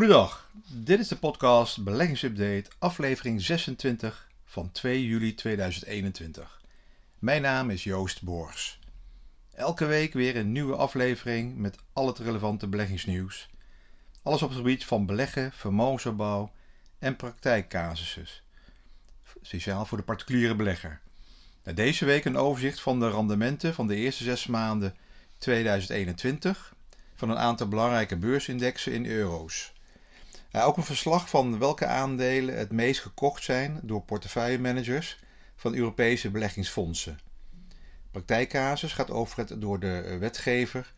Goedendag, dit is de podcast Beleggingsupdate, aflevering 26 van 2 juli 2021. Mijn naam is Joost Boors. Elke week weer een nieuwe aflevering met al het relevante beleggingsnieuws. Alles op het gebied van beleggen, vermogensopbouw en praktijkcasussen. Speciaal voor de particuliere belegger. Deze week een overzicht van de rendementen van de eerste zes maanden 2021 van een aantal belangrijke beursindexen in euro's. Ook een verslag van welke aandelen het meest gekocht zijn door portefeuillemanagers van Europese beleggingsfondsen. Praktijkcasus gaat over het door de wetgever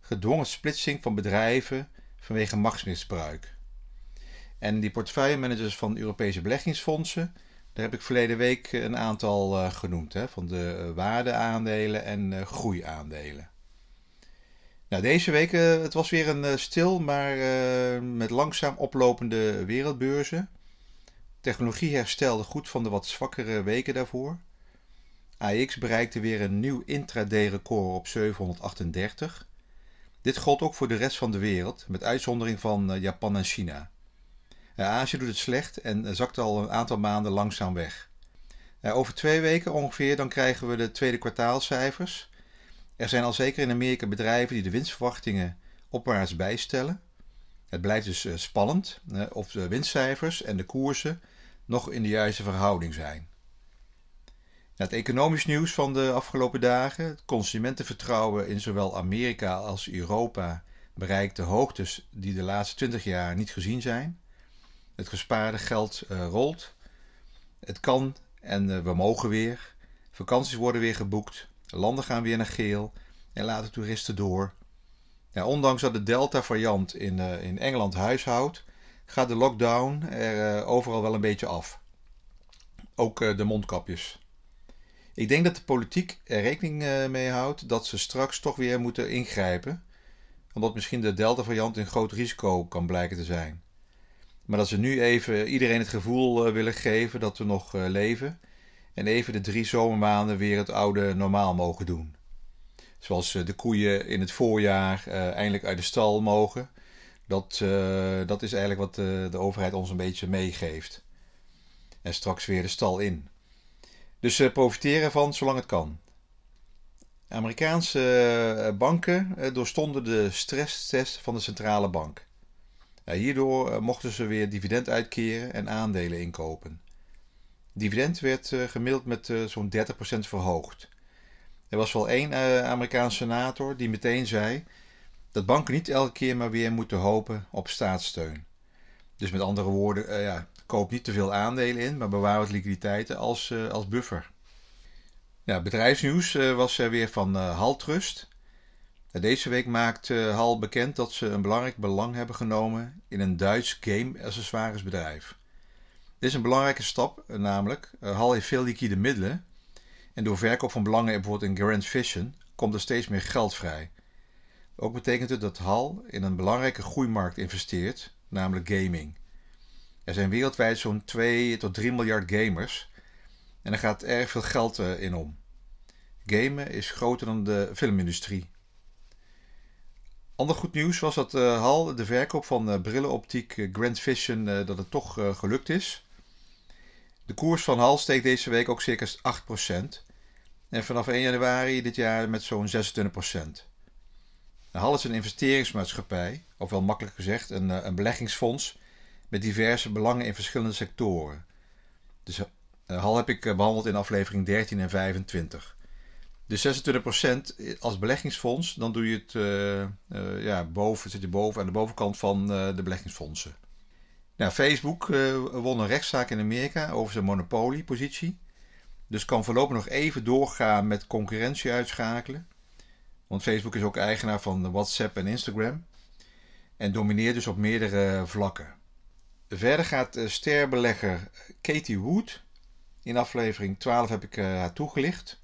gedwongen splitsing van bedrijven vanwege machtsmisbruik. En die portefeuillemanagers van Europese beleggingsfondsen, daar heb ik verleden week een aantal uh, genoemd, hè, van de waardeaandelen en groeiaandelen. Nou, deze week, uh, het was weer een uh, stil, maar uh, met langzaam oplopende wereldbeurzen. Technologie herstelde goed van de wat zwakkere weken daarvoor. AX bereikte weer een nieuw intraday record op 738. Dit gold ook voor de rest van de wereld, met uitzondering van Japan en China. Azië doet het slecht en zakt al een aantal maanden langzaam weg. over twee weken ongeveer dan krijgen we de tweede kwartaalcijfers. Er zijn al zeker in Amerika bedrijven die de winstverwachtingen opwaarts bijstellen. Het blijft dus eh, spannend of de winstcijfers en de koersen nog in de juiste verhouding zijn. Het economisch nieuws van de afgelopen dagen, het consumentenvertrouwen in zowel Amerika als Europa bereikt de hoogtes die de laatste 20 jaar niet gezien zijn. Het gespaarde geld uh, rolt. Het kan en uh, we mogen weer. Vakanties worden weer geboekt. Landen gaan weer naar geel en laten toeristen door. Ondanks dat de Delta-variant in, uh, in Engeland huishoudt, gaat de lockdown er uh, overal wel een beetje af. Ook uh, de mondkapjes. Ik denk dat de politiek er rekening mee houdt dat ze straks toch weer moeten ingrijpen, omdat misschien de Delta-variant een groot risico kan blijken te zijn. Maar dat ze nu even iedereen het gevoel willen geven dat we nog leven en even de drie zomermaanden weer het oude normaal mogen doen. Zoals eh, de koeien in het voorjaar uh, eindelijk uit de stal mogen. Dat, uh, dat is eigenlijk wat de, de, overheid ons een beetje meegeeft. En straks weer de stal in. Dus profiteren van zolang het kan. Amerikaanse banken doorstonden de stresstest van de centrale bank. hierdoor mochten ze weer dividend uitkeren en aandelen inkopen dividend werd uh, gemiddeld met uh, zo'n 30% verhoogd. Er was wel één uh, Amerikaanse senator die meteen zei dat banken niet elke keer maar weer moeten hopen op staatssteun. Dus met andere woorden, ja, koop niet te veel aandelen in, maar bewaar wat liquiditeiten als, als buffer. Bedrijfsnieuws was er weer van Haltrust. Deze week maakt Hal bekend dat ze een belangrijk belang hebben genomen in een Duits game accessoiresbedrijf. Dit is een belangrijke stap, eh, namelijk Hal heeft veel liquide middelen en door verkoop van belangen bijvoorbeeld in Grand Vision komt er steeds meer geld vrij. Ook betekent het dat Hal in een belangrijke groeimarkt investeert, namelijk gaming. Er zijn wereldwijd zo'n 2 tot 3 miljard gamers en er gaat erg veel geld uh, in om. Gamen is groter dan de filmindustrie. Ander goed nieuws was dat Hal de verkoop van brillenoptiek Grand Vision dat het toch gelukt is. De koers van HAL steekt deze week ook circa 8%. En vanaf 1 januari dit jaar met zo'n 26%. HAL is een investeringsmaatschappij, of wel makkelijk gezegd een, eh, een beleggingsfonds met diverse belangen in verschillende sectoren. Dus uh, HAL heb ik behandeld in aflevering 13 en 25. Dus 26% als beleggingsfonds, dan doe je het ja, boven, zit je boven aan de bovenkant van de beleggingsfondsen. Nou, Facebook uh, won een rechtszaak in Amerika over zijn monopoliepositie. Dus kan voorlopig nog even doorgaan met concurrentie uitschakelen. Want Facebook is ook eigenaar van WhatsApp en Instagram. En domineert dus op meerdere vlakken. Verder gaat sterbelegger Katie Wood. In aflevering 12 heb ik haar toegelicht.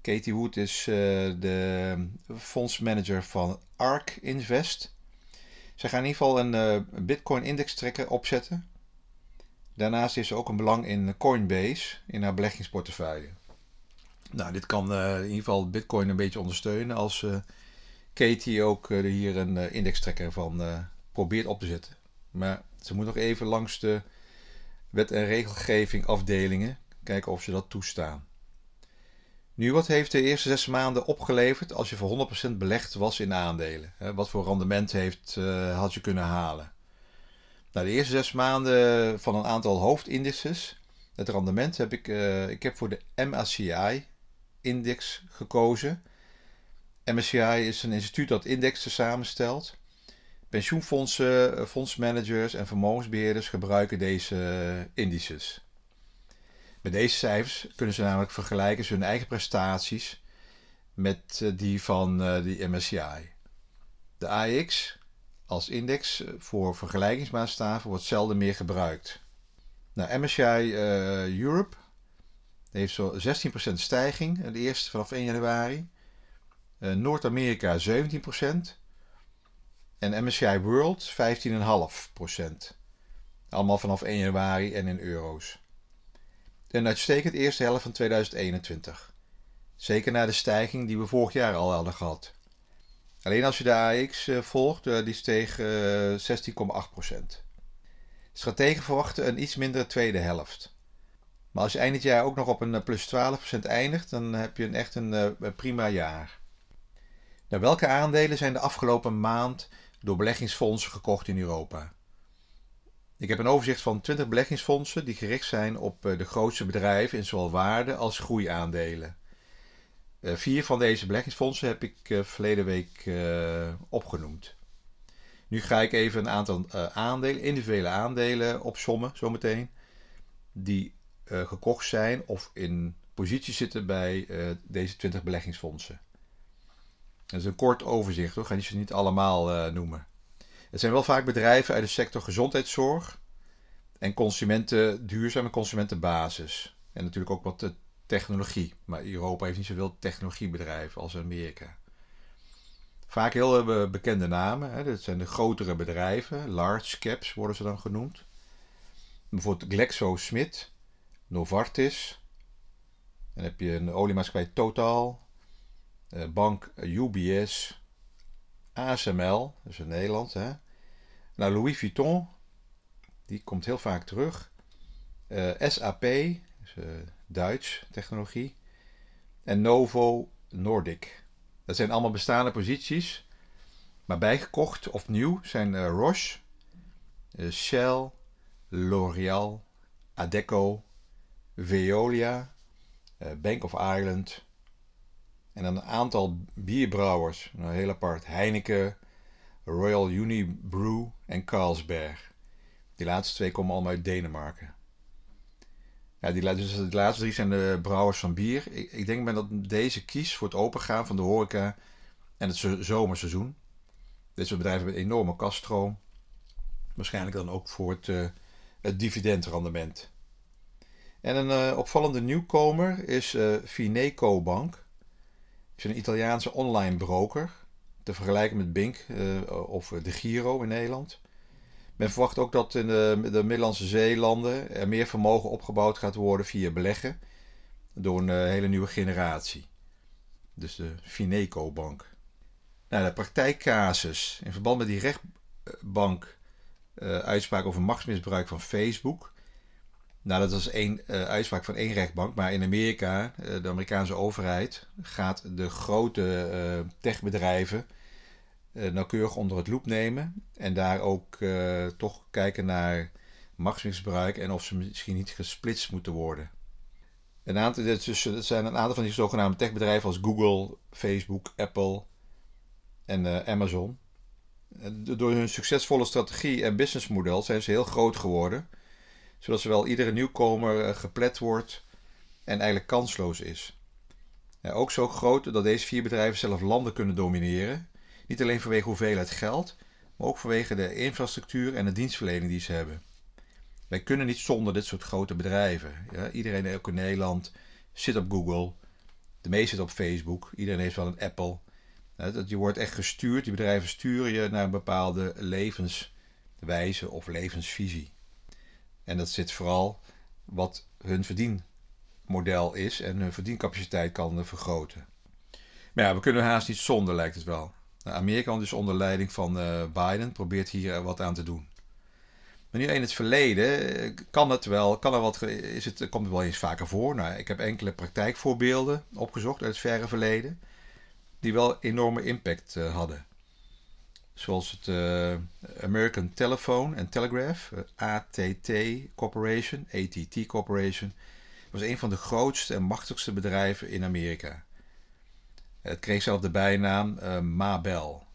Katie Wood is de fondsmanager van ARK Invest. Ze gaan in ieder geval een uh, Bitcoin index trekker opzetten. Daarnaast heeft ze ook een belang in Coinbase in haar beleggingsportefeuille. Nou, dit kan uh, in ieder geval Bitcoin een beetje ondersteunen als uh, Katie ook hier een index trekker van probeert op te zetten. Maar ze moet nog even langs de wet- en regelgeving afdelingen kijken of ze dat toestaan. Nu, wat heeft de eerste zes maanden opgeleverd als je voor 100% belegd was in aandelen? Wat voor rendement heeft, uh, had je kunnen halen? Nou, de eerste zes maanden van een aantal hoofdindices, het rendement heb ik, uh, ik heb voor de MSCI-index gekozen. MSCI is een instituut dat indexen samenstelt. Pensioenfondsen, fondsmanagers en vermogensbeheerders gebruiken deze indices. Met deze cijfers kunnen ze namelijk vergelijken hun eigen prestaties met eh, die van uh, die MSCI. De AX als index voor vergelijkingsmaatstaven wordt zelden meer gebruikt. Nou, MSCI eh, Europe heeft zo'n 16% stijging, de eerste vanaf 1 januari. Noord-Amerika 17% en MSCI World 15,5%. Allemaal vanaf 1 januari en in euro's. Een uitstekend eerste helft van 2021. Zeker na de stijging die we vorig jaar al hadden gehad. Alleen als je de AX eh, volgt, eh, die steeg 16,8%. Strategen verwachten een iets mindere tweede helft. Maar als je eind dit jaar ook nog op een plus 12% eindigt, dan heb je een echt een prima jaar. Welke aandelen zijn de afgelopen maand door beleggingsfondsen gekocht in Europa? Ik heb een overzicht van 20 beleggingsfondsen die gericht zijn op eh, de grootste bedrijven in zowel waarde als groeiaandelen. Uh, vier van deze beleggingsfondsen heb ik uh, verleden week opgenoemd. Nu ga ik even een aantal aandelen, individuele aandelen opsommen, zometeen, die gekocht zijn of in positie zitten bij deze 20 beleggingsfondsen. Dat is een kort overzicht hoor, ik ga die ze niet allemaal noemen. Het zijn wel vaak bedrijven uit de sector gezondheidszorg en consumenten, duurzame consumentenbasis. En natuurlijk ook wat de technologie. Maar Europa heeft niet zoveel technologiebedrijven als Amerika. Vaak heel eh, bekende namen. Hè. Dat zijn de grotere bedrijven. Large caps worden ze dan genoemd. Bijvoorbeeld GlaxoSmith, Novartis. Dan heb je een oliemaatschappij Total. Eh, bank UBS. ASML, dus in Nederland. Hè. Nou, Louis Vuitton, die komt heel vaak terug. Eh, SAP, uh, Duits technologie. En Novo Nordic. Dat zijn allemaal bestaande posities. Maar bijgekocht of nieuw zijn uh, Roche, Shell, L'Oreal, Adecco, Veolia, Bank of Ireland, en dan een aantal bierbrouwers, een heel apart. Heineken, Royal Unibrew en Carlsberg. Die laatste twee komen allemaal uit Denemarken. Ja, die, dus de laatste drie zijn de brouwers van bier. Ik, ik denk dat deze kies voor het opengaan van de horeca en het zomerseizoen. Dit soort bedrijven hebben een enorme kaststroom. Waarschijnlijk dan ook voor het, uh, het dividendrendement. En een uh, opvallende nieuwkomer is uh, Fineco Bank is een Italiaanse online broker. Te vergelijken met Bink uh, of de Giro in Nederland. Men verwacht ook dat in de, de Middellandse Zeelanden er meer vermogen opgebouwd gaat worden via beleggen. Door een uh, hele nieuwe generatie. Dus de Fineco-bank. Nou, de praktijkcasus in verband met die rechtbank uitspraak over machtsmisbruik van Facebook nou, dat was één uh, uitspraak van één rechtbank. Maar in Amerika, uh, de Amerikaanse overheid, gaat de grote uh, techbedrijven nauwkeurig onder het loep nemen. En daar ook toch kijken naar machtsmisbruik en of ze misschien niet gesplitst moeten worden. Een aantal, dus, dat zijn een aantal van die zogenaamde techbedrijven als Google, Facebook, Apple en Amazon. Door hun succesvolle strategie en businessmodel zijn ze heel groot geworden zodat zowel iedere nieuwkomer eh, geplet wordt en eigenlijk kansloos is. Ja, ook zo groot dat deze vier bedrijven zelf landen kunnen domineren. Niet alleen vanwege hoeveelheid geld, maar ook vanwege de infrastructuur en de dienstverlening die ze hebben. Wij kunnen niet zonder dit soort grote bedrijven. Ja, iedereen ook in Nederland zit op Google. De meeste zit op Facebook. Iedereen heeft wel een Apple. je wordt echt gestuurd. Die bedrijven sturen je naar een bepaalde levenswijze of levensvisie. En dat zit vooral wat hun verdienmodel is en hun verdiencapaciteit kan vergroten. Maar ja, we kunnen haast niet zonder, lijkt het wel. Nou, Amerika, dus onder leiding van uh, Biden, probeert hier wat aan te doen. Maar nu in het verleden eh, kan het wel, kan er wat, is het, komt het wel eens vaker voor. Nou, ik heb enkele praktijkvoorbeelden opgezocht uit het verre verleden, die wel enorme impact hadden. Zoals het uh, American Telephone and Telegraph, ATT Corporation, ATT Corporation, was een van de grootste en machtigste bedrijven in Amerika. Het kreeg zelf de bijnaam uh, Mabel.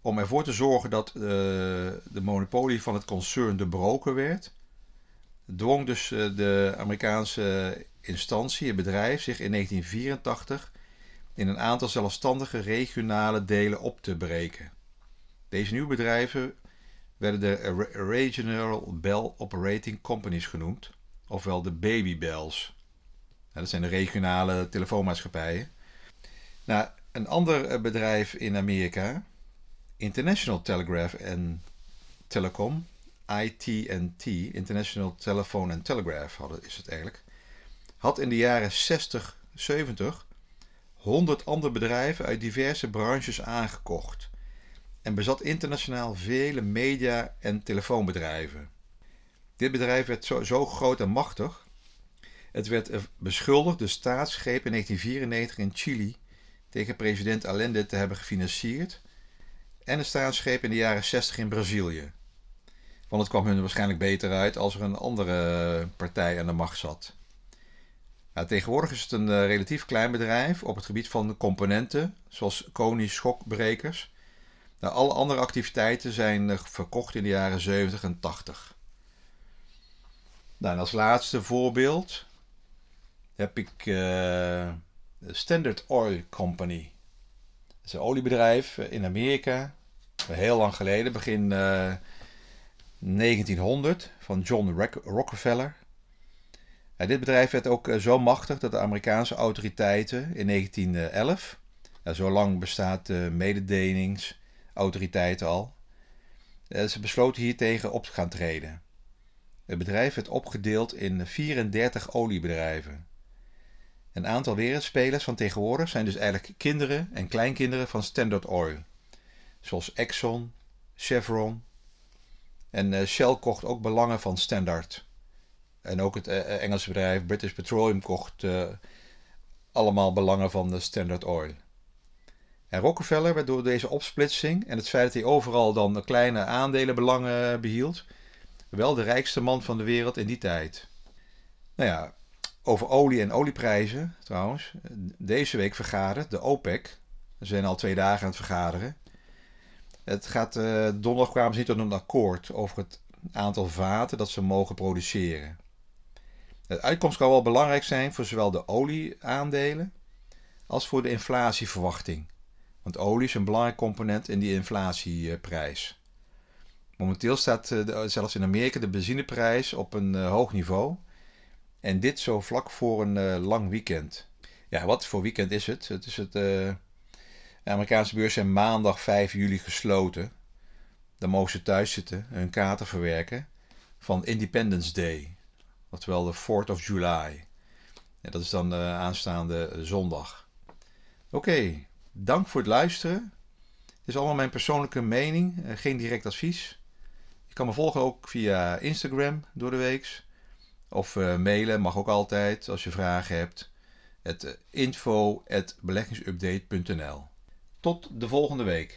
Om ervoor te zorgen dat de monopolie van het concern doorbroken werd, dwong dus de Amerikaanse instantie, het bedrijf, zich in 1984 in een aantal zelfstandige regionale delen op te breken. Deze nieuwe bedrijven werden de Regional Bell Operating Companies genoemd, ofwel de Baby Bells. dat zijn de regionale telefoonmaatschappijen. Nou, een ander eh, bedrijf in Amerika, International Telegraph and Telecom, ITT, International Telephone and Telegraph is het eigenlijk, had in de jaren 60, 70 100 andere bedrijven uit diverse branches aangekocht en bezat internationaal vele media- en telefoonbedrijven. Dit bedrijf werd zo, groot en machtig. Het werd beschuldigd de staatsgreep in 1994 in Chili tegen president Allende te hebben gefinancierd en de staatsgreep in de jaren 60 in Brazilië. Want het kwam hun waarschijnlijk beter uit als er een andere partij aan de macht zat. Nou, tegenwoordig is het een uh, relatief klein bedrijf op het gebied van componenten, zoals Koni-schokbrekers. Nou, alle andere activiteiten zijn uh, verkocht in de jaren 70 en 80. Nou, als laatste voorbeeld heb ik uh, Standard Oil Company. Dat is een oliebedrijf in Amerika, heel lang geleden, begin 1900, van John Rockefeller dit bedrijf werd ook eh, zo machtig dat de Amerikaanse autoriteiten in 1911, ja, zo lang bestaat de mededelingsautoriteit al, eh, ze besloten hiertegen op te gaan treden. Het bedrijf werd opgedeeld in 34 oliebedrijven. Een aantal wereldspelers van tegenwoordig zijn dus eigenlijk kinderen en kleinkinderen van Standard Oil, zoals Exxon, Chevron en eh, Shell kocht ook belangen van Standard. En ook het uh, Engelse bedrijf British Petroleum kocht uh, allemaal belangen van de Standard Oil. En Rockefeller werd door deze opsplitsing en het feit dat hij overal dan kleine aandelenbelangen behield, wel de rijkste man van de wereld in die tijd. Nou ja, over olie en olieprijzen trouwens. Deze week vergadert de OPEC. We zijn al twee dagen aan het vergaderen. Het gaat, uh, donderdag kwamen ze niet tot een akkoord over het aantal vaten dat ze mogen produceren. De uitkomst kan wel belangrijk zijn voor zowel de olieaandelen als voor de inflatieverwachting. Want olie is een belangrijk component in die inflatieprijs. Momenteel staat eh, zelfs in Amerika de benzineprijs op een eh, hoog niveau. En dit zo vlak voor een eh, lang weekend. Ja, wat voor weekend is het? Het is het. de Amerikaanse beurs zijn maandag 5 juli gesloten. Dan mogen ze thuis zitten, hun kaarten verwerken van Independence Day oftewel de 4th of July. Ja, dat is dan de aanstaande zondag. Oké, dank voor het luisteren. Het is allemaal mijn persoonlijke mening, eh, geen direct advies. Je kan me volgen ook via Instagram door de weeks. Of mailen mag ook altijd als je vragen hebt. Het info@beleggingsupdate.nl. Tot de volgende week.